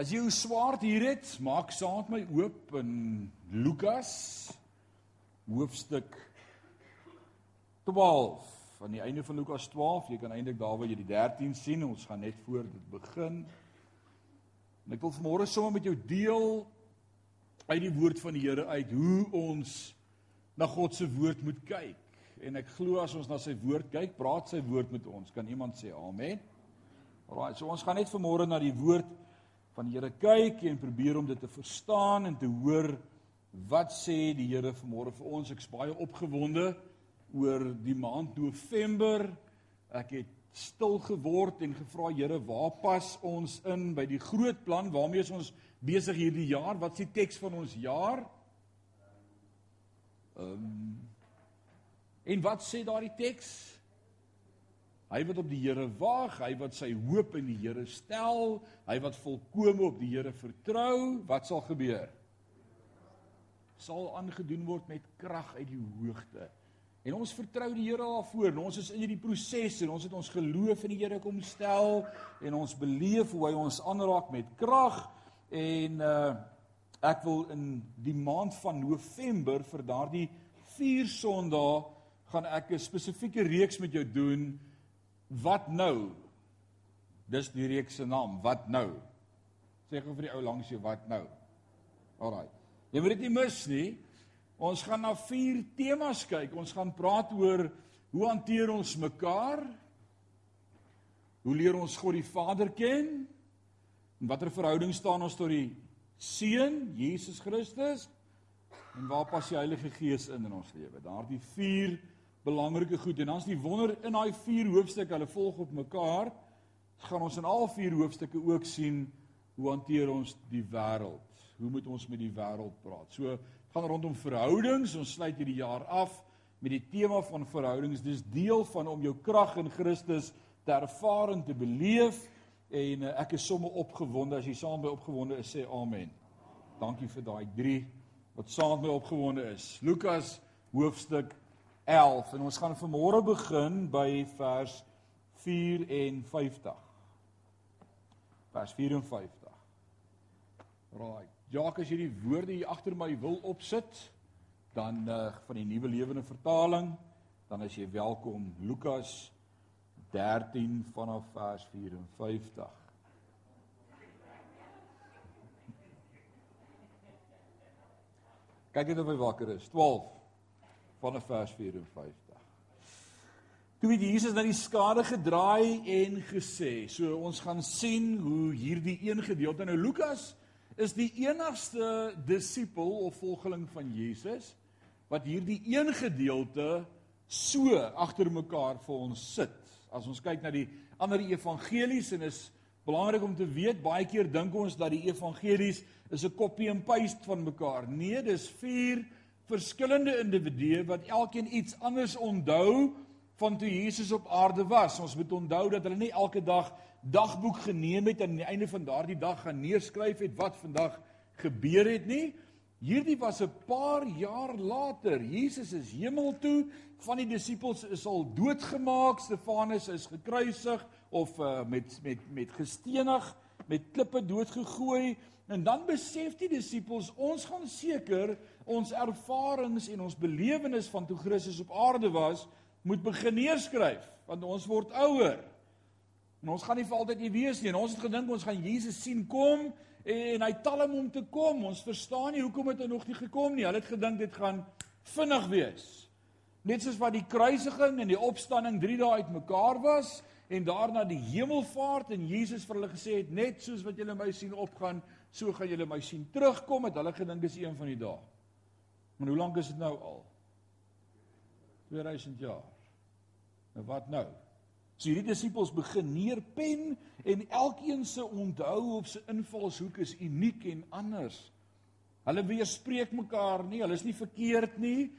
As jy 'n swaard hier het, maak met my oop in Lukas hoofstuk 12. Aan die einde van Lukas 12, jy kan eintlik daar waar jy die 13 sien, ons gaan net voor dit begin. En ek wil vanmôre sommer met jou deel uit die woord van die Here uit hoe ons na God se woord moet kyk. En ek glo as ons na sy woord kyk, praat sy woord met ons. Kan iemand sê amen? Alraai, so ons gaan net vanmôre na die woord van die Here kyk en probeer om dit te verstaan en te hoor wat sê die Here vanmôre vir ons. Ek's baie opgewonde oor die maand November. Ek het stil geword en gevra Here, waar pas ons in by die groot plan? Waarmee ons besig hierdie jaar? Wat is die teks van ons jaar? Ehm um, En wat sê daardie teks? Hy wat op die Here wag, hy wat sy hoop in die Here stel, hy wat volkome op die Here vertrou, wat sal gebeur? Sal aangedoen word met krag uit die hoogte. En ons vertrou die Here daarvoor. Ons is in hierdie proses en ons het ons geloof in die Here kom stel en ons beleef hoe hy ons aanraak met krag en uh ek wil in die maand van November vir daardie 4 Sondae gaan ek 'n spesifieke reeks met jou doen Wat nou? Dis die reeks se naam, Wat nou? Sê gou vir die ou langs jou wat nou. Alraai. Jy moet dit nie mis nie. Ons gaan na vier temas kyk. Ons gaan praat oor hoe hanteer ons mekaar? Hoe leer ons God die Vader ken? En watter verhouding staan ons tot die Seun, Jesus Christus? En waar pas die Heilige Gees in in ons lewe? Daardie vier belangrike goed en dan's die wonder in daai vier hoofstukke, hulle volg op mekaar. Gaan ons in al vier hoofstukke ook sien hoe hanteer ons die wêreld? Hoe moet ons met die wêreld praat? So gaan rondom verhoudings. Ons sluit hierdie jaar af met die tema van verhoudings. Dis deel van om jou krag in Christus te ervaar en te beleef en uh, ek is sommer opgewonde as jy saam my opgewonde is sê amen. Dankie vir daai 3 wat saam met my opgewonde is. Lukas hoofstuk 11 en ons gaan vanmôre begin by vers 54. Vers 54. Right. Jacques, as jy die woorde hier agter my wil opsit, dan uh, van die nuwe lewende vertaling, dan is jy welkom Lukas 13 vanaf vers 54. Kyk net of hy wakker is. 12 vanaf vers 54. Toe het Jesus na die skare gedraai en gesê, so ons gaan sien hoe hierdie een gedeelte nou Lukas is die enigste disipel of volgeling van Jesus wat hierdie een gedeelte so agter mekaar vir ons sit. As ons kyk na die ander evangelies en is belangrik om te weet, baie keer dink ons dat die evangelies is 'n copy and paste van mekaar. Nee, dis vier verskillende individue wat elkeen iets anders onthou van toe Jesus op aarde was. Ons moet onthou dat hulle nie elke dag dagboek geneem het en aan die einde van daardie dag gaan neerskryf het wat vandag gebeur het nie. Hierdie was 'n paar jaar later. Jesus is hemel toe, van die disippels is al doodgemaak, Stefanus is gekruisig of uh, met met met gestenig, met klippe doodgegooi en dan besef die disippels ons gaan seker ons ervarings en ons belewenis van toe Christus op aarde was, moet begin neerskryf, want ons word ouer. En ons gaan nie vir altyd hier wees nie. En ons het gedink ons gaan Jesus sien kom en hy talm om te kom. Ons verstaan nie hoekom het hy nog nie gekom nie. Hulle het gedink dit gaan vinnig wees. Net soos wat die kruisiging en die opstanding 3 dae uitmekaar was en daarna die hemelvaart en Jesus vir hulle gesê het net soos wat julle my sien opgaan, so gaan julle my sien terugkom, het hulle gedink dis een van die dae. Maar hoe lank is dit nou al? 2000 jaar. Nou wat nou? So hierdie disippels begin neerpen en elkeen se onthou op sy invalshoek is uniek en anders. Hulle weerspreek mekaar nie, hulle is nie verkeerd nie.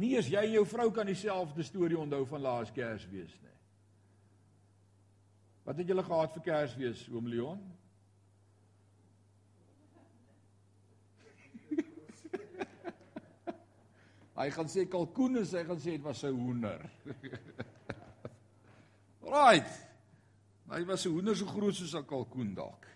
Nie as jy en jou vrou kan dieselfde storie onthou van laas Kersfees nie. Wat het julle gehad vir Kersfees, oom Leon? Hy gaan sê kalkoen en hy gaan sê dit was 'n hoender. right. Hy was 'n hoender so groot soos 'n kalkoen dalk.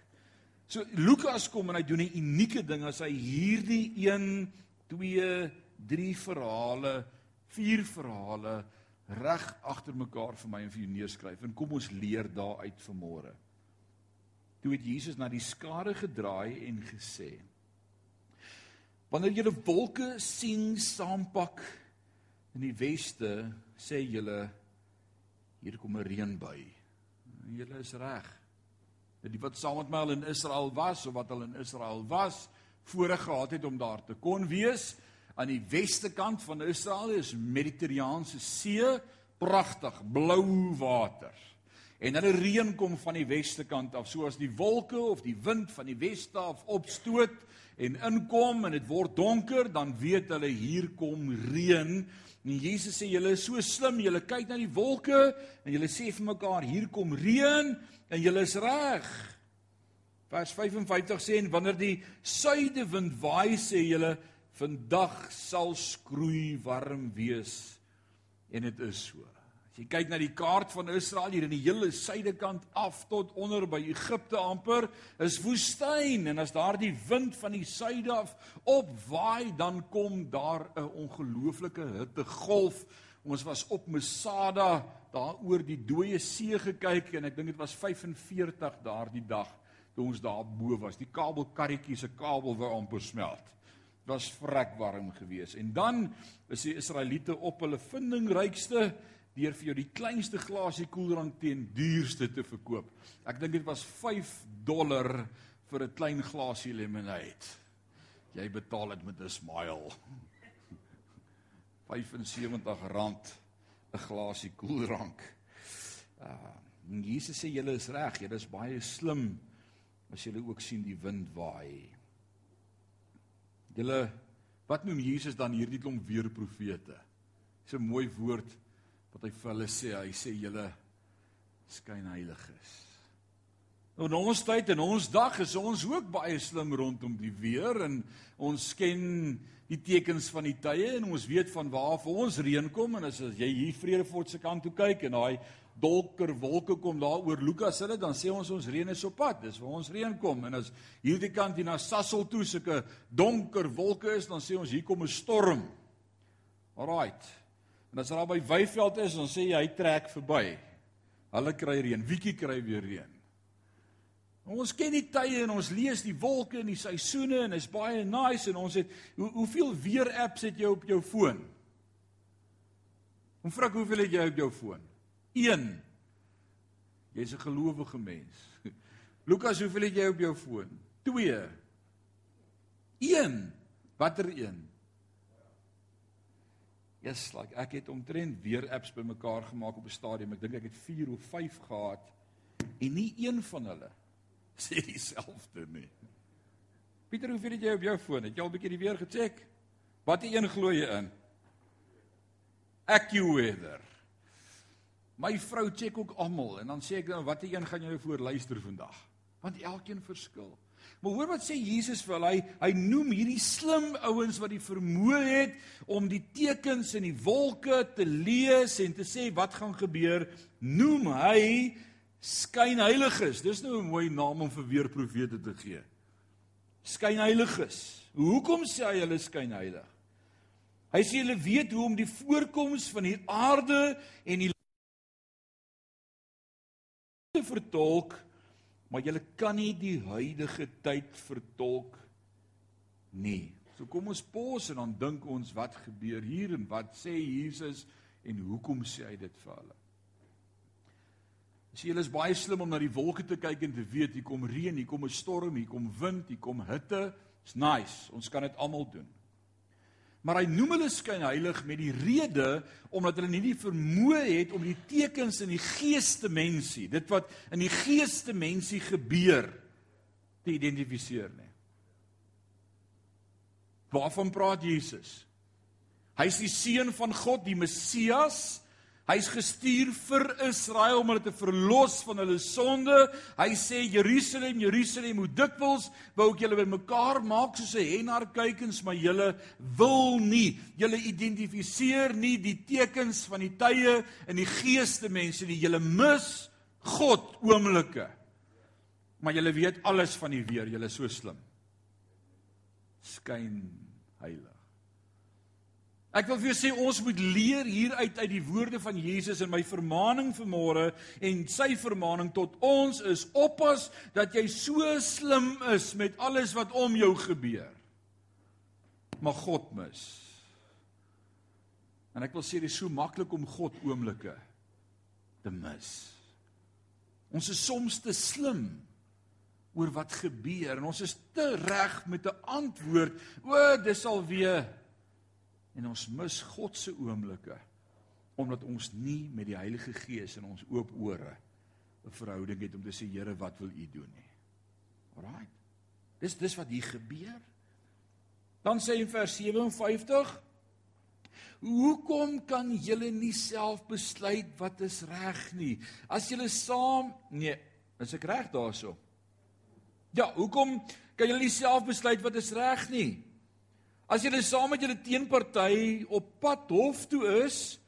So Lukas kom en hy doen 'n unieke ding as hy hierdie 1 2 3 verhale, 4 verhale reg agter mekaar vir my en vir jou neerskryf en kom ons leer daaruit vanmôre. Toe het Jesus na die skare gedraai en gesê: Wanneer julle wolke sien saampak in die weste, sê julle hier kom 'n reënbuie. Julle is reg. Die wat saam met my al in Israel was of wat al in Israel was, voorreg gehad het om daar te kon wees aan die weste kant van Israel is Mediterraanse See, pragtig blou water. En dan 'n reën kom van die weste kant af, soos die wolke of die wind van die weste af opstoot en inkom en dit word donker, dan weet hulle hier kom reën En Jesus sê julle is so slim, julle kyk na die wolke en julle sê vir mekaar hier kom reën en julle is reg. Vers 55 sê en wanneer die suidewind waai sê julle vandag sal skroei warm wees en dit is so. As jy kyk na die kaart van Israel hier in die hele suidekant af tot onder by Egipte amper, is woestyn en as daardie wind van die suide af opwaai, dan kom daar 'n ongelooflike hittegolf. Ons was op Masada daar oor die dooie see gekyk en ek dink dit was 45 daardie dag toe ons daar bo was. Die kabelkarretjie se kabel wou amper smelt. Was vrek warm geweest. En dan is die Israeliete op hulle vindingrykste deur vir jou die kleinste glasie koeldrank teen duurste te verkoop. Ek dink dit was 5 dollar vir 'n klein glasie lemonade. Jy betaal dit met 'n smile. 75 rand 'n glasie koeldrank. Uh, Jesus sê julle is reg, julle is baie slim as julle ook sien die wind waai. Julle wat noem Jesus dan hierdie klomp weer profete? Dis 'n mooi woord wat hy vir hulle sê, hy sê julle skyn heilig is. Nou in ons tyd en ons dag is ons ook baie slim rondom die weer en ons ken die tekens van die tye en ons weet van waar vir ons reën kom en as jy hier Vredefort se kant toe kyk en daai donker wolke kom daar oor Lukas hulle dan sê ons ons reën is op pad dis waar ons reën kom en as hierdie kant hier na Sasol toe sulke donker wolke is dan sê ons hier kom 'n storm. Alraight. En as daar by Weyveld is, dan sê jy hy trek verby. Hulle kry reën, wietjie kry weer reën. Ons ken die tye en ons lees die wolke en die seisoene en is baie nice en ons het hoe, hoeveel weer apps het jy op jou foon? Om vra hoeveel het jy op jou foon? 1. Jy's 'n gelowige mens. Lukas, hoeveel het jy op jou foon? 2. 1. Watter 1? Yes, like ek het omtrent weer apps bymekaar gemaak op 'n stadium. Ek dink ek het 4 of 5 gehad en nie een van hulle sê dieselfde nie. Pieter, hoe weet jy op jou foon? Het jy al 'n bietjie die weer gecheck? Watter een glo jy in? AccuWeather. My vrou check ook almal en dan sê ek dan nou, watter een gaan jy nou voor luister vandag? Want elkeen verskil. Maar hoor wat sê Jesus vir hulle? Hy, hy noem hierdie slim ouens wat die vermoë het om die tekens in die wolke te lees en te sê wat gaan gebeur, noem hy skynheiliges. Dis nou 'n mooi naam om vir weer profete te gee. Skynheiliges. Hoekom sê hy hulle skynheilig? Hy sê hulle weet hoe om die voorkoms van die aarde en die te vertolk maar jy kan nie die huidige tyd vertolk nie. So kom ons pos en dan dink ons wat gebeur hier en wat sê Jesus en hoekom sê hy dit vir hulle? Sien julle is baie slim om na die wolke te kyk en te weet hier kom reën, hier kom 'n storm, hier kom wind, hier kom hitte. It's nice. Ons kan dit almal doen. Maar hy noem hulle skynheilig met die rede omdat hulle nie die vermoë het om die tekens in die geestemensie, dit wat in die geestemensie gebeur, te identifiseer nie. Waarvan praat Jesus? Hy is die seun van God, die Messias, Hy's gestuur vir Israel om hulle te verlos van hulle sonde. Hy sê Jerusalem, Jerusalem, hoe dikwels wou ek julle bymekaar maak soos 'n henaar kuikens, maar julle wil nie. Julle identifiseer nie die tekens van die tye in die geeste mense nie. Julle mis God oomblikke. Maar julle weet alles van die weer, julle is so slim. Skyn heilig. Ek wil vir jou sê ons moet leer hieruit uit die woorde van Jesus en my vermaaning vanmôre en sy vermaaning tot ons is oppas dat jy so slim is met alles wat om jou gebeur. Maar God mis. En ek wil sê dit is so maklik om God oomblikke te mis. Ons is soms te slim oor wat gebeur en ons is te reg met 'n antwoord. O, dis al weer en ons mis God se oomblikke omdat ons nie met die Heilige Gees in ons oop ore 'n verhouding het om te sê Here, wat wil U doen nie. Alraai. Dis dis wat hier gebeur. Dan sê in vers 57 Hoekom kan julle nie self besluit wat is reg nie? As julle saam nee, is ek reg daarso? Ja, hoekom kan julle nie self besluit wat is reg nie? As jy saam met julle teenparty op pad hof toe is,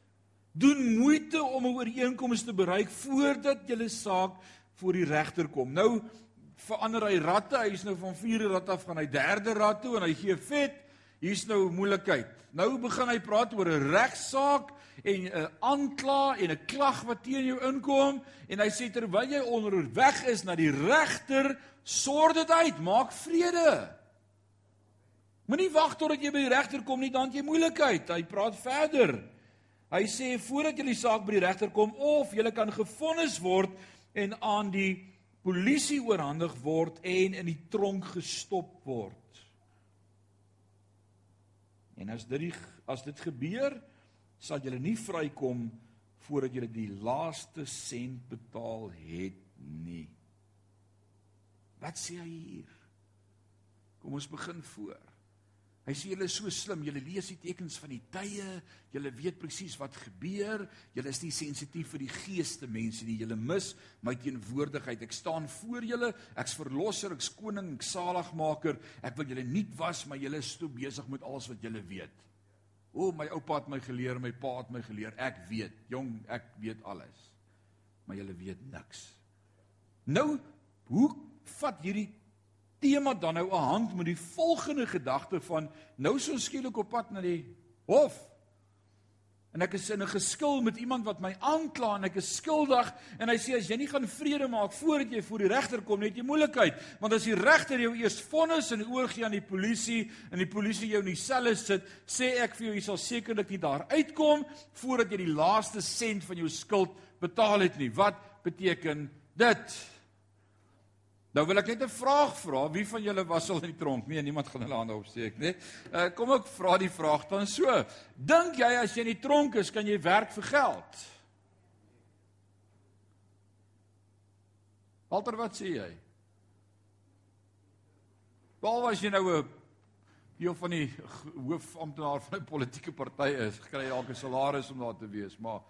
doen moeite om 'n ooreenkoms te bereik voordat julle saak voor die regter kom. Nou verander hy ratte, hy's nou van 4de rat af gaan hy 3de rat toe en hy gee vet. Hier's nou 'n moeilikheid. Nou begin hy praat oor 'n regsaak en 'n aankla en 'n klag wat teen jou inkom en hy sê terwyl jy onderweg is na die regter, sorg dit uit, maak vrede. Moenie wag totdat jy by die regter kom nie, dan jy moeilikheid. Hy praat verder. Hy sê voordat jy die saak by die regter kom of jy kan gefonnis word en aan die polisie oorhandig word en in die tronk gestop word. En as dit as dit gebeur, sal jy nie vrykom voordat jy die laaste sent betaal het nie. Wat sê hy hier? Kom ons begin voor. Hy sê julle is so slim, julle lees die tekens van die tye, julle weet presies wat gebeur, julle is nie sensitief vir die geeste mense nie, julle mis my teenwoordigheid. Ek staan voor julle, ek's verlosser, ek's koning, ek's saligmaker. Ek wil julle nuut was, maar julle is toe besig met alles wat julle weet. O, my oupa het my geleer, my pa het my geleer. Ek weet, jong, ek weet alles. Maar julle weet niks. Nou, hoe vat hierdie tema dan nou 'n hand met die volgende gedagte van nou so skielik op pad na die hof. En ek is in 'n geskil met iemand wat my aankla en ek is skuldig en hy sê as jy nie gaan vrede maak voordat jy voor die regter kom net jy moeilikheid. Want as die regter jou eers vonnis en oorgie aan die polisie en die polisie jou in die selle sit sê ek vir jou jy sal sekerlik nie daar uitkom voordat jy die laaste sent van jou skuld betaal het nie. Wat beteken dit Nou wil ek net 'n vraag vra. Wie van julle was al in die tronk? Nee, niemand gaan hulle hande opsteek nie. Uh kom ek vra die vraag dan so. Dink jy as jy in die tronk is, kan jy werk vir geld? Walter, wat sê jy? Behalwe as jy nou 'n deel van die hoofamptenaar van 'n politieke party is, kry jy dalk 'n salaris om daar te wees, maar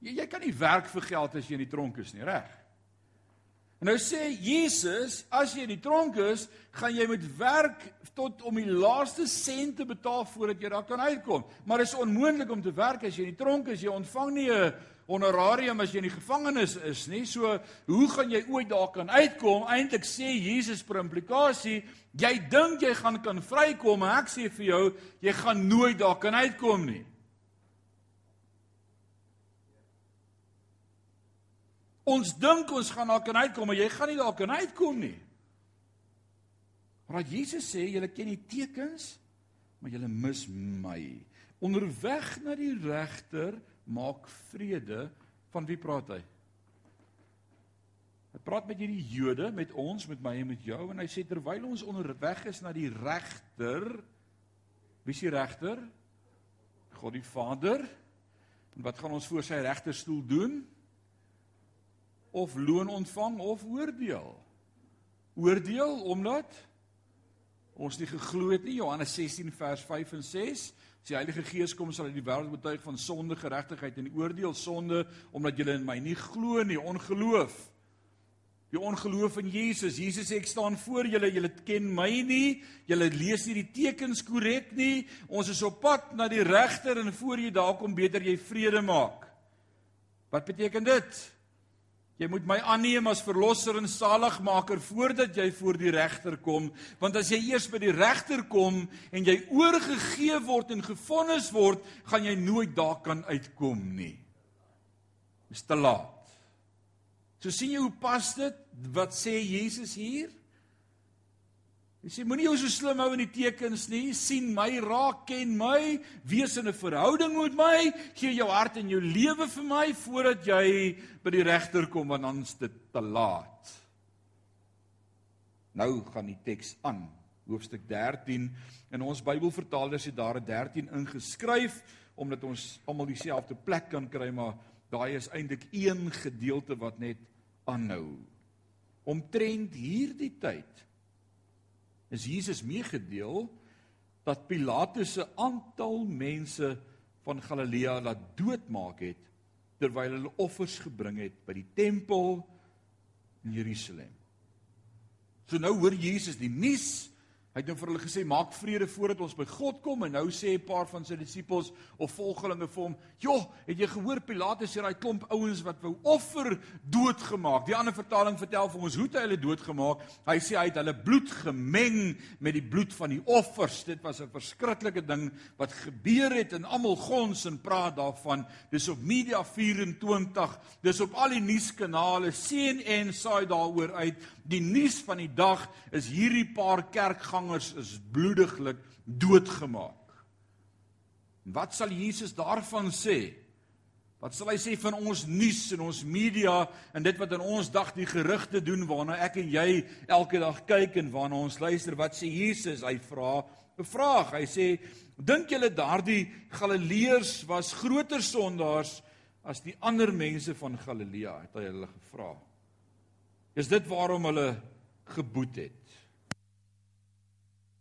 jy, jy kan nie werk vir geld as jy in die tronk is nie, reg? En nou sê Jesus, as jy in die tronk is, gaan jy met werk tot om die laaste sent te betaal voordat jy daar kan uitkom. Maar dit is onmoontlik om te werk as jy in die tronk is. Jy ontvang nie 'n honorarium as jy in die gevangenis is nie. So, hoe gaan jy ooit daar kan uitkom? Eintlik sê Jesus per implikasie, jy dink jy gaan kan vrykom, maar ek sê vir jou, jy gaan nooit daar kan uitkom nie. Ons dink ons gaan daar kan uitkom, maar jy gaan nie daar kan uitkom nie. Maar Jesus sê, julle ken die tekens, maar julle mis my. Onderweg na die regter maak vrede van wie praat hy? Hy praat met hierdie Jode, met ons, met my en met jou en hy sê terwyl ons onderweg is na die regter, wie is die regter? God die Vader. En wat gaan ons voor sy regterstoel doen? Of loon ontvang of oordeel. Oordeel omdat ons nie geglo het nie Johannes 16 vers 5 en 6 as die Heilige Gees kom sal hy die wêreld betuig van sonde, geregtigheid en oordeel sonde omdat julle in my nie glo nie, ongeloof. Die ongeloof in Jesus. Jesus sê ek staan voor julle, julle ken my nie, julle lees nie die tekens korrek nie. Ons is op pad na die regter en voor jy daar kom beter jy vrede maak. Wat beteken dit? Jy moet my aanneem as verlosser en saligmaker voordat jy voor die regter kom, want as jy eers by die regter kom en jy oorgegee word en gefonnis word, gaan jy nooit daar kan uitkom nie. Dis te laat. So sien jy hoe pas dit wat sê Jesus hier? Hy sê moenie jou so slim hou in die tekens nie. sien my, raak, ken my, wees in 'n verhouding met my, gee jou hart en jou lewe vir my voordat jy by die regter kom want dan is dit te laat. Nou gaan die teks aan. Hoofstuk 13 in ons Bybelvertalers het daar 'n 13 ingeskryf omdat ons almal dieselfde plek kan kry, maar daai is eintlik een gedeelte wat net aanhou. Omtrent hierdie tyd is Jesus meegedeel dat Pilatus 'n aantal mense van Galilea laat doodmaak het terwyl hulle offers gebring het by die tempel in Jerusalem. So nou hoor Jesus die nuus Hy het nou vir hulle gesê maak vrede voordat ons by God kom en nou sê 'n paar van sy disippels of volgelinge vir hom: "Joh, het jy gehoor Pilatus het daai klomp ouens wat wou offer doodgemaak?" Die ander vertaling vertel vir ons hoe hy hulle doodgemaak. Hy sê hy het hulle bloed gemeng met die bloed van die offers. Dit was 'n verskriklike ding wat gebeur het en almal gons en praat daarvan. Dis op Media 24, dis op al die nuuskanale, CNN saai daaroor uit. Die nuus van die dag is hierdie paar kerkgangers is bloediglik doodgemaak. Wat sal Jesus daarvan sê? Wat sal hy sê van ons nuus en ons media en dit wat in ons dag die gerugte doen waarna ek en jy elke dag kyk en waarna ons luister? Wat sê Jesus? Hy vra 'n vraag. Hy sê: "Dink julle daardie Galileërs was groter sondaars as die ander mense van Galilea?" het hy hulle gevra. Is dit waarom hulle geboet het?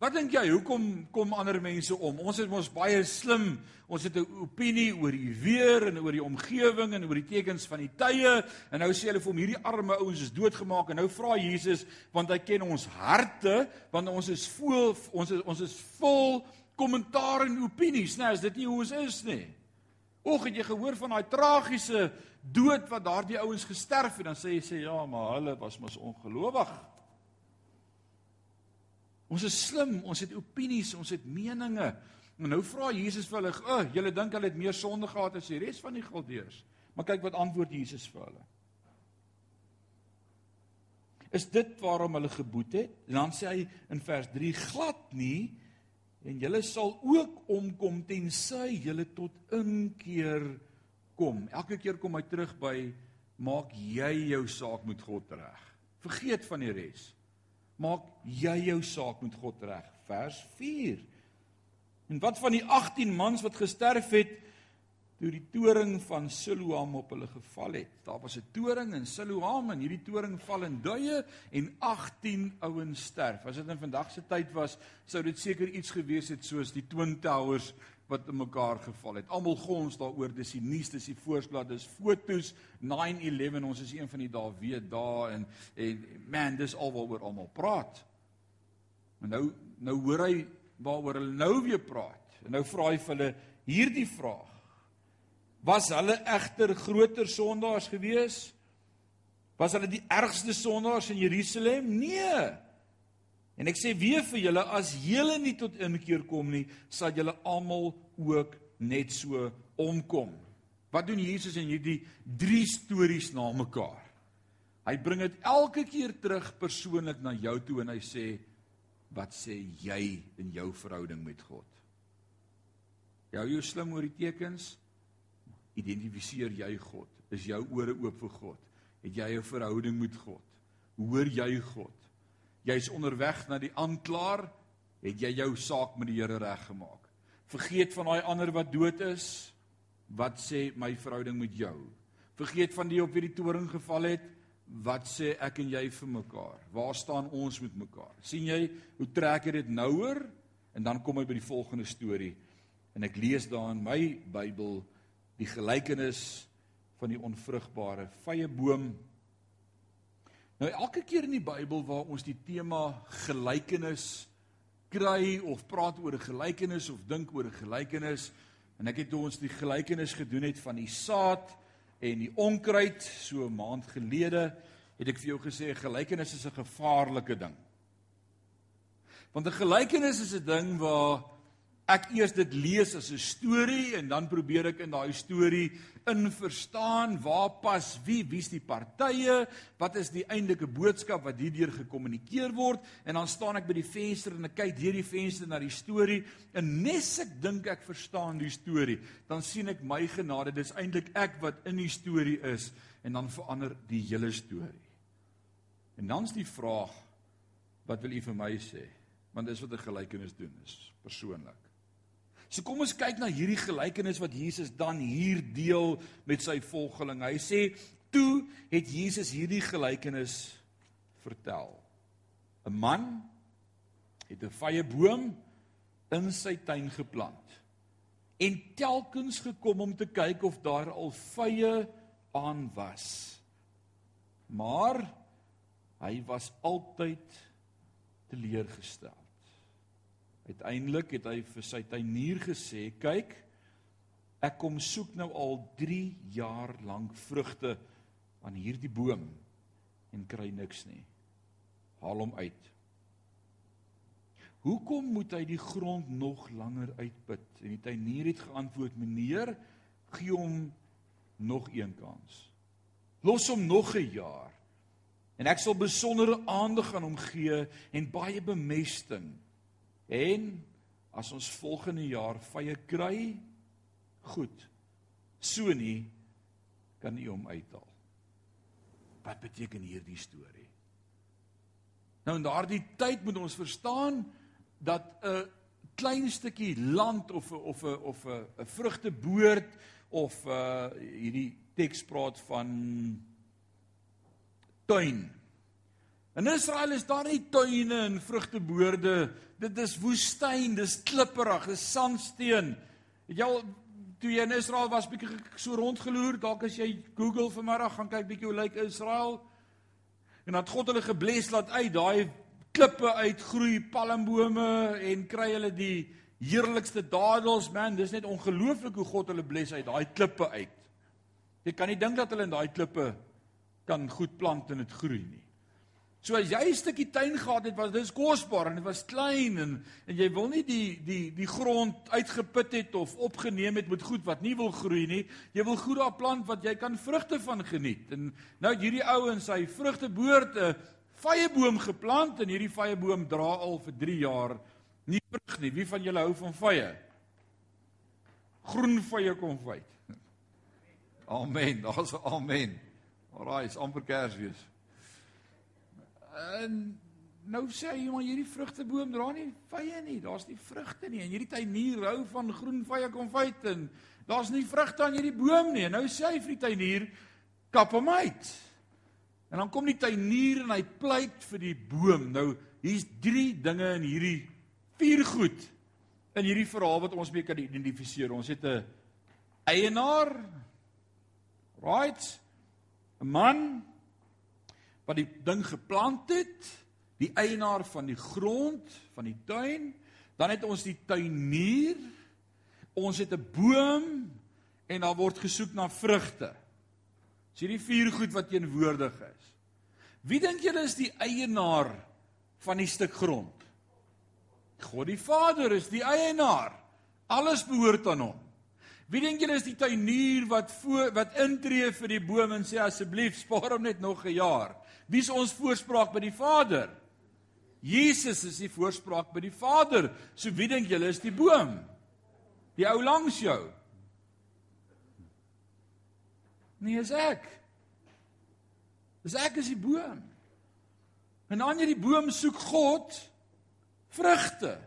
Wat dink jy, hoekom kom ander mense om? Ons is mos baie slim. Ons het 'n opinie oor die weer en oor die omgewing en oor die tekens van die tye. En nou sê hulle vir hom hierdie arme ouens is doodgemaak en nou vra Jesus want hy ken ons harte, want ons is vol ons is ons is vol kommentaar en opinies, né? Nee, is dit nie hoe ons is nie? Och, het jy gehoor van daai tragiese dood wat daardie ouens gesterf het, dan sê jy sê ja, maar hulle was mos ongelowig. Ons is slim, ons het opinies, ons het meninge. En nou vra Jesus vir hulle, "O, oh, julle dink hulle het meer sonde gehad as die res van die Galdeërs?" Maar kyk wat antwoord Jesus vir hulle. Is dit waarom hulle geboet het? En dan sê hy in vers 3: "Glad nie, en julle sal ook omkom tensy julle tot inkeer kom. Elke keer kom hy terug by maak jy jou saak met God reg. Vergeet van die res. Maak jy jou saak met God reg. Vers 4. En wat van die 18 mans wat gesterf het toe die toring van Siloam op hulle geval het? Daar was 'n toring in Siloam en hierdie toring val in duie en 18 ouens sterf. As dit in vandag se tyd was, sou dit seker iets gewees het soos die Twin Towers wat in mekaar geval het. Almal gons daaroor, dis die nuus, dis die voorsblad, dis fotos 9/11. Ons is een van die dae weet daar en en man, dis alwaaroor almal praat. Maar nou nou hoor hy waaroor hulle nou weer praat. En nou vra hy vir hulle hierdie vraag. Was hulle egter groter sondaars gewees? Was hulle die ergste sondaars in Jerusalem? Nee. En ek sê weer vir julle as julle nie tot inkeer kom nie, sal julle almal ook net so omkom. Wat doen Jesus in hierdie drie stories na mekaar? Hy bring dit elke keer terug persoonlik na jou toe en hy sê wat sê jy in jou verhouding met God? Jou jy slim oor die tekens? Identifiseer jy God? Is jou ore oop vir God? Het jy 'n verhouding met God? Hoor jy God? Jy's onderweg na die aanklaer, het jy jou saak met die Here reggemaak. Vergeet van daai ander wat dood is. Wat sê my verhouding met jou? Vergeet van die op wie die toring geval het. Wat sê ek en jy vir mekaar? Waar staan ons met mekaar? sien jy hoe trek dit nouer? En dan kom hy by die volgende storie. En ek lees daar in my Bybel die gelykenis van die onvrugbare vrye boom Nou elke keer in die Bybel waar ons die tema gelykenis kry of praat oor 'n gelykenis of dink oor 'n gelykenis en ek het toe ons die gelykenis gedoen het van die saad en die onkruid so 'n maand gelede het ek vir jou gesê gelykenis is 'n gevaarlike ding. Want 'n gelykenis is 'n ding waar ek eers dit lees as 'n storie en dan probeer ek in daai storie in verstaan waar pas wie, wie's die partye, wat is die eintlike boodskap wat hierdeur gekommunikeer word en dan staan ek by die venster en ek kyk deur die venster na die storie en nes ek dink ek verstaan die storie, dan sien ek my genade, dis eintlik ek wat in die storie is en dan verander die hele storie. En dan's die vraag wat wil u vir my sê? Want dis wat 'n gelykenis doen, is persoonlik. So kom ons kyk na hierdie gelykenis wat Jesus dan hier deel met sy volgelinge. Hy sê: "Toe het Jesus hierdie gelykenis vertel. 'n Man het 'n vrye boom in sy tuin geplant en telkens gekom om te kyk of daar al vye aan was. Maar hy was altyd teleurgestel. Uiteindelik het hy vir sy tuinier gesê: "Kyk, ek kom soek nou al 3 jaar lank vrugte aan hierdie boom en kry niks nie. Haal hom uit." Hoekom moet hy die grond nog langer uitput? En die tuinier het geantwoord: "Meneer, gee hom nog een kans. Los hom nog 'n jaar." En ek sal besondere aandag aan hom gee en baie bemesting En as ons volgende jaar vye kry, goed. So nie kan u hom uithaal. Wat beteken hierdie storie? Nou in daardie tyd moet ons verstaan dat 'n klein stukkie land of 'n of 'n of 'n 'n vrugteboord of 'n uh, hierdie teks praat van tuin In Israel is daar nie tuine en vrugteboorde. Dit is woestyn, dis klipperig, dis sandsteen. Het jy al toe jy in Israel was bietjie so rondgeloer, dalk as jy Google vanmiddag gaan kyk bietjie hoe lyk Israel. En dat God hulle gebless laat uit daai klippe uitgroei, palmbome en kry hulle die heerlikste dadels, man, dis net ongelooflik hoe God hulle bless uit daai klippe uit. Jy kan nie dink dat hulle in daai klippe kan goed plant en dit groei nie. So as jy 'n stukkie tuin gehad het, was dit kosbaar en dit was klein en en jy wil nie die die die grond uitgeput het of opgeneem het met goed wat nie wil groei nie. Jy wil goed daar plant wat jy kan vrugte van geniet. En nou hierdie ou in sy vrugteboord 'n vyeboom geplant en hierdie vyeboom dra al vir 3 jaar nie vrug nie. Wie van julle hou van vye? Groen vye kom uit. Amen. Daar's 'n amen. Alraai, is amper Kersfees. En nou sê hy maar hierdie vrugteboom dra nie vye nie. Daar's nie vrugte nie. En hierdie tuinier hou van groen vye konfyt en daar's nie vrugte aan hierdie boom nie. En nou sê hy vir die tuinier kap hom uit. En dan kom die tuinier en hy pleit vir die boom. Nou hier's drie dinge in hierdie vier goed in hierdie verhaal wat ons mee kan identifiseer. Ons het 'n eienaar right 'n man wat die ding geplant het, die eienaar van die grond, van die tuin, dan het ons die tuinier. Ons het 'n boom en daar word gesoek na vrugte. Dis hierdie vier goed wat teenwoordig is. Wie dink julle is die eienaar van die stuk grond? God die Vader is die eienaar. Alles behoort aan hom. Wie dink julle is die tuinier wat voor wat intree vir die boom en sê asseblief spaar hom net nog 'n jaar? Wie is ons voorspraak by die Vader? Jesus is die voorspraak by die Vader. So wie dink julle is die boom? Die ou langs jou. Nee, is ek. Dis ek is die boom. En aan hierdie boom soek God vrugte.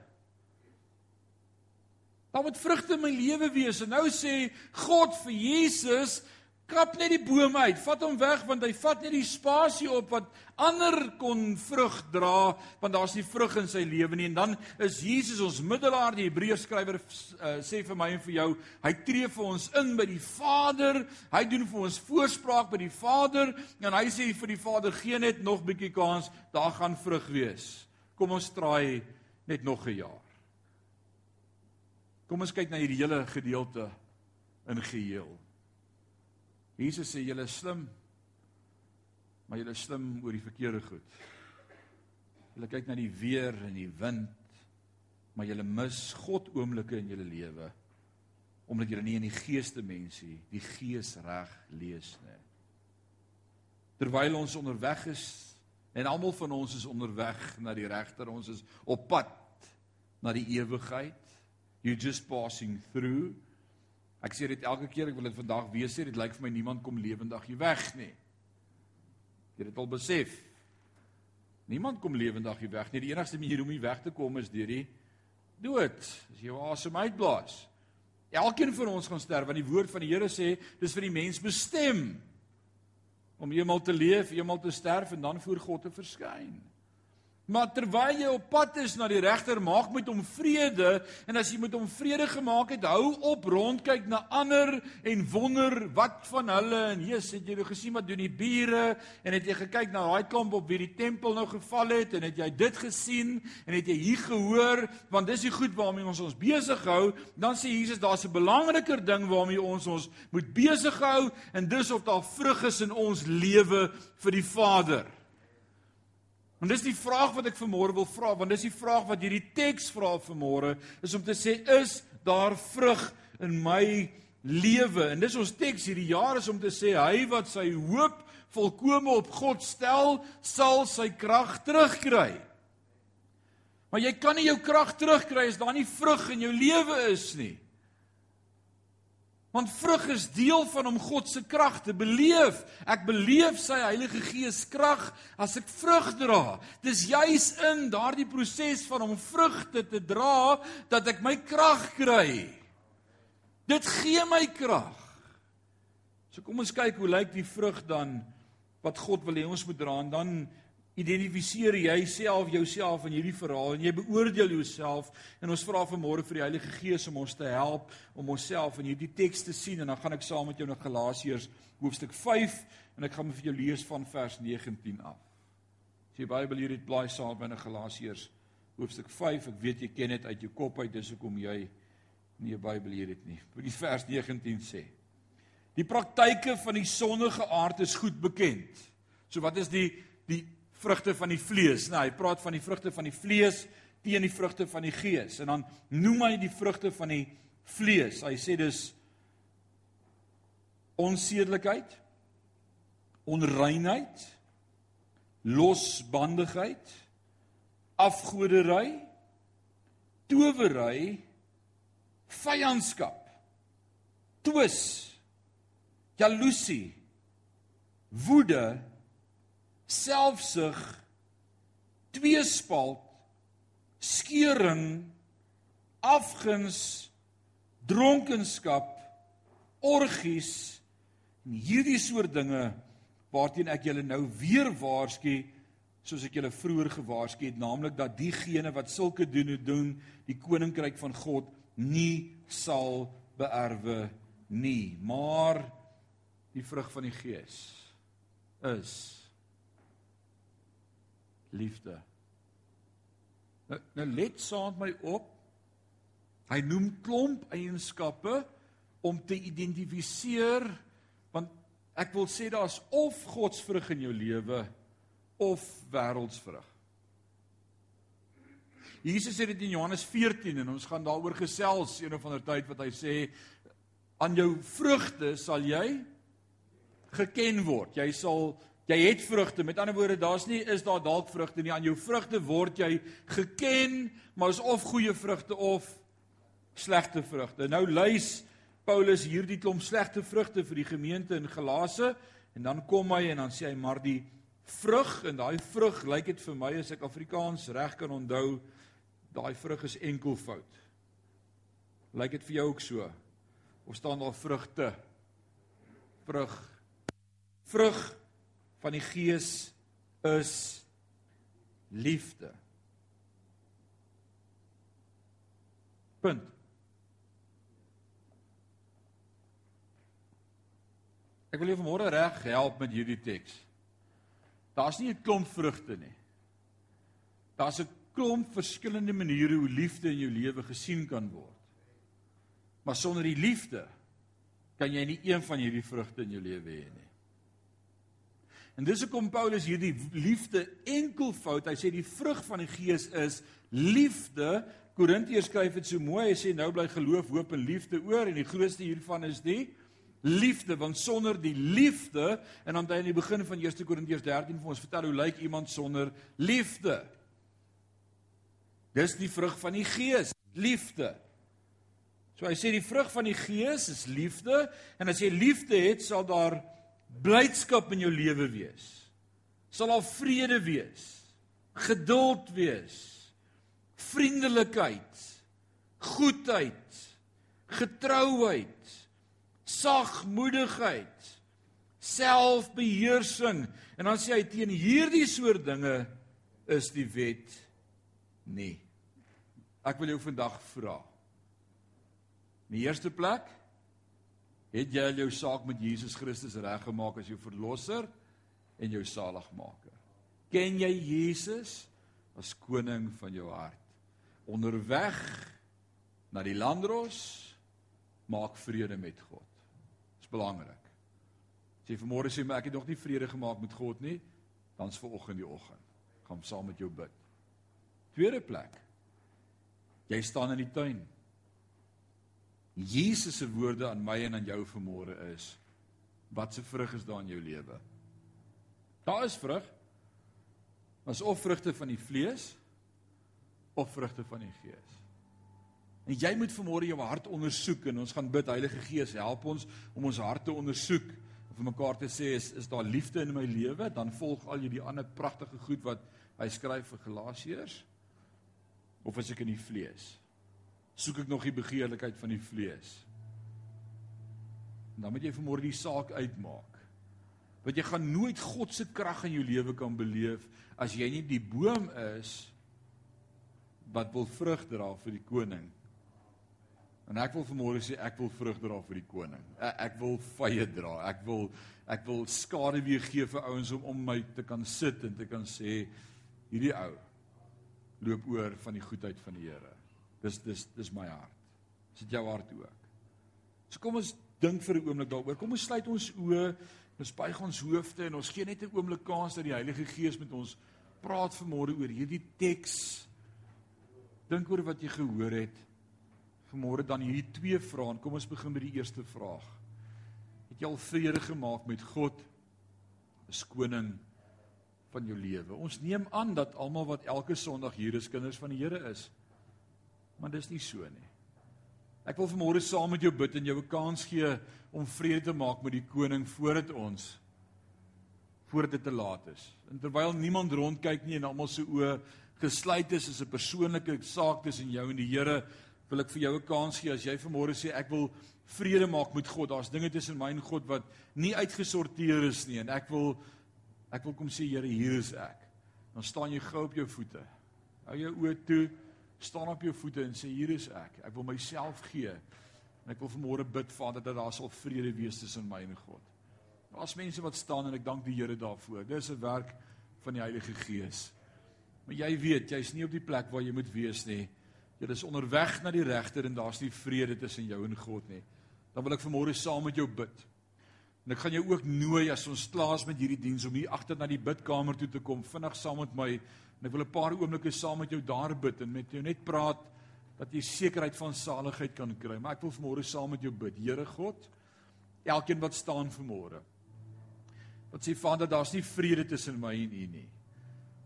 Daar moet vrugte in my lewe wees. En nou sê God vir Jesus, Kap net die boom uit, vat hom weg want hy vat net die spasie op wat ander kon vrug dra want daar's nie vrug in sy lewe nie. En dan is Jesus ons middelaar. Die Hebreërs skrywer uh, sê vir my en vir jou hy tree vir ons in by die Vader. Hy doen vir ons voorspraak by die Vader. En hy sê vir die Vader gee net nog bietjie kans daar gaan vrug wees. Kom ons traai net nog 'n jaar kom ons kyk na hierdie hele gedeelte in geheel Jesus sê julle is slim, maar julle is slim oor die verkeerde goed. Julle kyk na die weer en die wind, maar julle mis God oomblikke in julle lewe omdat julle nie in die geeste mensie die gees reg lees nie. Terwyl ons onderweg is en almal van ons is onderweg na die regter, ons is op pad na die ewigheid. You just passing through. Ek sê dit elke keer, ek wil dit vandag weer sê, dit lyk vir my niemand kom lewendig hier weg nie. Jy het dit al besef. Niemand kom lewendig hier weg nie. Die enigste manier om hier weg te kom is deur die dood. As jy asem uitblaas. Elkeen van ons gaan sterf want die woord van die Here sê dis vir die mens bestem om eenmal te leef, eenmal te sterf en dan voor God te verskyn. Maar terwyl jy op pad is na die regter, maak met hom vrede. En as jy met hom vrede gemaak het, hou op rondkyk na ander en wonder wat van hulle. En Jesus het jy nou gesien wat doen die bure? En het jy gekyk na daai klomp op wie die tempel nou geval het? En het jy dit gesien? En het jy hier gehoor? Want dis die goed waarmee ons ons besig hou, dan sê Jesus daar's 'n belangriker ding waarmee ons ons moet besig hou. En dis of daar vrug is in ons lewe vir die Vader. En dis die vraag wat ek vanmôre wil vra, want dis die vraag wat hierdie teks vra vanmôre, is om te sê is daar vrug in my lewe? En dis ons teks hierdie jaar is om te sê hy wat sy hoop volkome op God stel, sal sy krag terugkry. Maar jy kan nie jou krag terugkry as daar nie vrug in jou lewe is nie. Want vrug is deel van om God se krag te beleef. Ek beleef sy Heilige Gees krag as ek vrug dra. Dis juis in daardie proses van om vrugte te dra dat ek my krag kry. Dit gee my krag. So kom ons kyk hoe lyk die vrug dan wat God wil hê ons moet dra en dan identifiseer jy self jouself in hierdie verhaal en jy beoordeel jouself en ons vra vanmôre vir die Heilige Gees om ons te help om onsself in hierdie teks te sien en dan gaan ek saam met jou na Galasiërs hoofstuk 5 en ek gaan vir jou lees van vers 19 af. As jy Bybel hier het, blaai saam binne Galasiërs hoofstuk 5. Ek weet jy ken dit uit jou kop uit, dis hoekom jy nie 'n Bybel hier het nie. Wat die vers 19 sê. Die praktyke van die sondige aard is goed bekend. So wat is die die vrugte van die vlees. Nou, hy praat van die vrugte van die vlees teen die vrugte van die gees. En dan noem hy die vrugte van die vlees. Hy sê dus onsedelikheid, onreinheid, losbandigheid, afgoderry, towery, vyandskap, twis, jaloesie, woede, selfsug, tweespalt, skeuring, afguns, dronkenskap, orgies en hierdie soort dinge waarteen ek julle nou weer waarsku soos ek julle vroeër gewaarsku het naamlik dat diegene wat sulke doen en doen die koninkryk van God nie sal beerwe nie. Maar die vrug van die gees is liefde. Nou, nou let saam met my op. Hy noem klomp eienskappe om te identifiseer want ek wil sê daar's of godsvrug in jou lewe of wêreldsvrug. Jesus sê dit in Johannes 14 en ons gaan daaroor gesels een of ander tyd wat hy sê aan jou vrugte sal jy geken word. Jy sal Jy het vrugte. Met ander woorde, daar's nie is daar dalk vrugte nie. Aan jou vrugte word jy geken, maar is of goeie vrugte of slegte vrugte. Nou lys Paulus hierdie klomp slegte vrugte vir die gemeente in Galase en dan kom hy en dan sê hy maar die vrug en daai vrug lyk dit vir my as ek Afrikaans reg kan onthou, daai vrug is enkelvoud. Lyk dit vir jou ook so? Of staan daar vrugte? Vrug. Vrug van die Gees is liefde. Punt. Ek wil jou vanmôre reg help met hierdie teks. Daar's nie 'n klomp vrugte nie. Daar's 'n klomp verskillende maniere hoe liefde in jou lewe gesien kan word. Maar sonder die liefde kan jy nie een van hierdie vrugte in jou lewe hê nie. En dis hoekom Paulus hierdie liefde enkelvoud, hy sê die vrug van die gees is liefde. Korintiërs skryf dit so mooi, hy sê nou bly geloof, hoop en liefde oor en die grootste hiervan is die liefde, want sonder die liefde en dan hy in die begin van 1 Korintiërs 13 vir ons vertel hoe lyk iemand sonder liefde? Dis die vrug van die gees, liefde. So hy sê die vrug van die gees is liefde en as jy liefde het, sal daar blydskap in jou lewe wees. Sal daar vrede wees, geduld wees, vriendelikheid, goedheid, getrouheid, sagmoedigheid, selfbeheersing. En dan sê hy teen hierdie soort dinge is die wet nie. Ek wil jou vandag vra. In die eerste plek, het jy al jou saak met Jesus Christus reggemaak as jou verlosser en jou saligmaker? Ken jy Jesus as koning van jou hart? Onderweg na die landros maak vrede met God. Dis belangrik. As jy vanmôre sê maar ek het nog nie vrede gemaak met God nie, dan's ver oggend die oggend. Gaan saam met jou bid. Tweede plek. Jy staan in die tuin. Jesus se woorde aan my en aan jou vanmôre is: Wat se vrug is daar in jou lewe? Daar is vrug. Mas of vrugte van die vlees of vrugte van die gees. En jy moet vanmôre jou hart ondersoek en ons gaan bid Heilige Gees help ons om ons harte ondersoek en vir mekaar te sê is is daar liefde in my lewe dan volg al hierdie ander pragtige goed wat hy skryf vir Galasiërs of is ek in die vlees? Soek ek nog die begeerlikheid van die vlees. En dan moet jy vanmôre die saak uitmaak. Want jy gaan nooit God se krag in jou lewe kan beleef as jy nie die boom is wat wil vrug dra vir die koning. En ek wil vanmôre sê ek wil vrug dra vir die koning. Ek, ek wil vye dra. Ek wil ek wil skade weer gee vir ouens om om my te kan sit en te kan sê hierdie ou loop oor van die goedheid van die Here. Dis dis dis my hart. Dis dit jou hart ook. So kom ons dink vir 'n oomblik daaroor. Kom ons sluit ons oë, ons buig ons hoofde en ons gee net 'n oomblik kans dat die Heilige Gees met ons praat vanmôre oor hierdie teks. Dink oor wat jy gehoor het. Vanmôre dan hierdie twee vrae. Kom ons begin met die eerste vraag. Het jy al vrede gemaak met God? Is koning van jou lewe. Ons neem aan dat almal wat elke Sondag hier is kinders van die Here is. Maar dis nie so nie. Ek wil vanmôre saam met jou bid en jou 'n kans gee om vrede te maak met die koning voordat ons voordat dit te laat is. En terwyl niemand rondkyk nie en almal se oë gesluit is, is 'n persoonlike saak tussen jou en die Here, wil ek vir jou 'n kans gee as jy vanmôre sê ek wil vrede maak met God. Daar's dinge tussen my en God wat nie uitgesorteer is nie en ek wil ek wil kom sê Here, hier is ek. Dan staan jy gou op jou voete. Hou jou oë toe staan op jou voete en sê hier is ek. Ek wil myself gee. En ek wil vanmôre bid Vader dat daar sal vrede wees tussen my en God. Daar's mense wat staan en ek dank die Here daarvoor. Dis 'n werk van die Heilige Gees. Maar jy weet, jy's nie op die plek waar jy moet wees nie. Jy is onderweg na die regter en daar's nie vrede tussen jou en God nie. Dan wil ek vanmôre saam met jou bid. En ek gaan jou ook nooi as ons klaar is met hierdie diens om hier agter na die bidkamer toe te kom, vinnig saam met my En ek wil 'n paar oomblikke saam met jou daar bid en met jou net praat dat jy sekerheid van saligheid kan kry. Maar ek wil vanmôre saam met jou bid. Here God, elkeen wat staan vanmôre. Wat sê Vader, daar's nie vrede tussen my en U nie.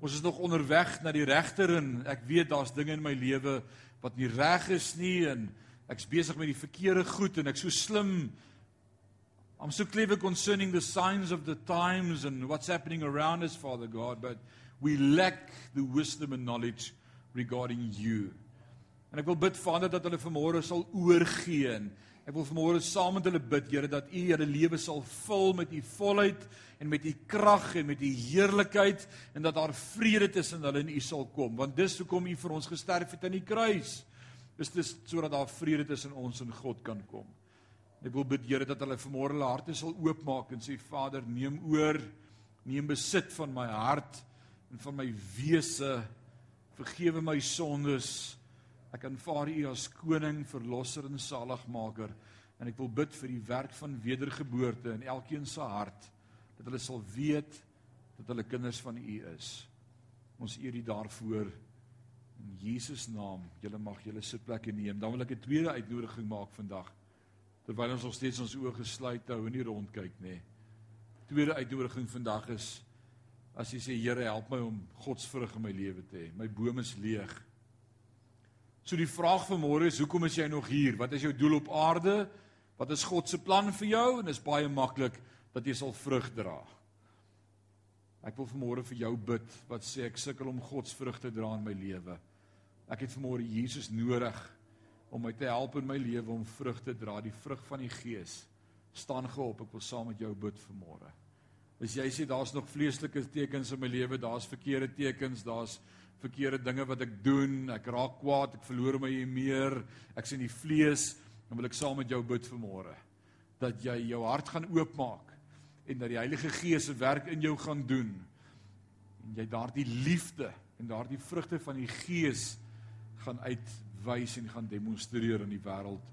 Ons is nog onderweg na die regter en ek weet daar's dinge in my lewe wat nie reg is nie en ek's besig met die verkeerde goed en ek's so slim. I'm so clever concerning the signs of the times and what's happening around us, Father God, but we lack the wisdom and knowledge regarding you. En ek wil bid Vader dat hulle vanmôre sal oorgee en ek wil vanmôre saam met hulle bid Here dat U hulle lewe sal vul met U volheid en met U krag en met U heerlikheid en dat daar vrede tussen hulle en U sal kom want dis hoekom U vir ons gesterf het aan die kruis. Dis dis sodat daar vrede tussen ons en God kan kom. Ek wil bid Here dat hulle vanmôre hulle harte sal oopmaak en sê Vader neem oor neem besit van my hart en van my wese. Vergewe my sondes. Ek aanvaar U as koning, verlosser en saligmaker En ek wil bid vir die werk van wedergeboorte in elkeen se hart dat hulle sal weet dat hulle kinders van U is. Ons eer U daarvoor in Jesus naam. Julle mag julle sitplekke neem. Dan wil ek 'n tweede uitnodiging maak vandag. Terwyl ons nog steeds ons oë gesluit hou en nie rondkyk nie. Tweede uitnodiging vandag is as jy sê Here help my om godsvrug in my lewe te hê. My boom is leeg. So die vraag vir môre is hoekom is jy nog hier? Wat is jou doel op aarde? Wat is God se plan vir jou? En dit is baie maklik dat jy sal vrug dra. Ek wil vanmôre vir jou bid wat sê ek sukkel om God se vrug te dra in my lewe. Ek het vanmôre Jesus nodig om my te help in my lewe om vrug te dra, die vrug van die Gees. Staan geop, ek wil saam met jou bid vanmôre. As jy sê daar's nog vleeslike tekens in my lewe, daar's verkeerde tekens, daar's verkeerde dinge wat ek doen, ek raak kwaad, ek verloor my meer, ek's in die vlees, dan wil ek saam met jou bid vanmôre dat jy jou hart gaan oopmaak en dat die Heilige Gees se werk in jou gaan doen en jy daardie liefde en daardie vrugte van die Gees gaan uitwys en gaan demonstreer in die wêreld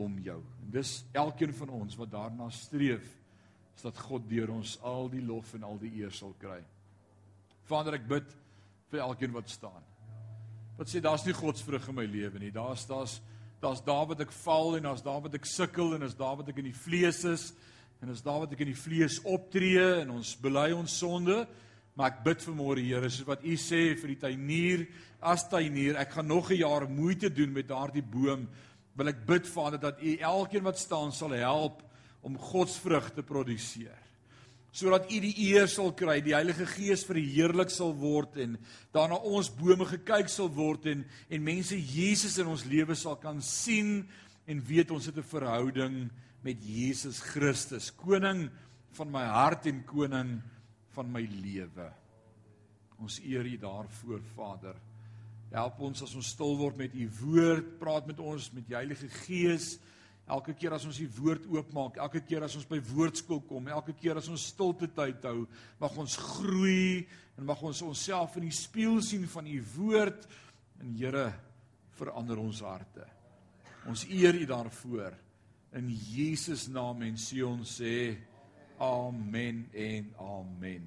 om jou. En dis elkeen van ons wat daarna streef is dat God deur ons al die lof en al die eer sal kry. Vader, ek bid vir elkeen wat staan. Wat sê daar's nie godsvrug in my lewe nie. Daar's daar's daar's daar wat ek val en daar's daar wat ek sukkel en daar's daar wat ek in die vlees is en daar's daar wat ek in die vlees optree en ons bely ons sonde maar ek bid vir môre Here soos wat u sê vir die tuinier as tuinier ek gaan nog 'n jaar moeite doen met daardie boom wil ek bid Vader dat u elkeen wat staan sal help om godsvrug te produseer sodat U die eer sal kry, die Heilige Gees verheerlik sal word en daarna ons bome gekyk sal word en en mense Jesus in ons lewe sal kan sien en weet ons het 'n verhouding met Jesus Christus, koning van my hart en koning van my lewe. Ons eer U daarvoor, Vader. Help ons as ons stil word met U woord, praat met ons met die Heilige Gees. Elke keer as ons die woord oopmaak, elke keer as ons by woordskool kom, elke keer as ons stilte tyd hou, mag ons groei en mag ons onsself in die spieël sien van u woord en Here verander ons harte. Ons eer u daarvoor in Jesus naam en sê ons sê amen en amen.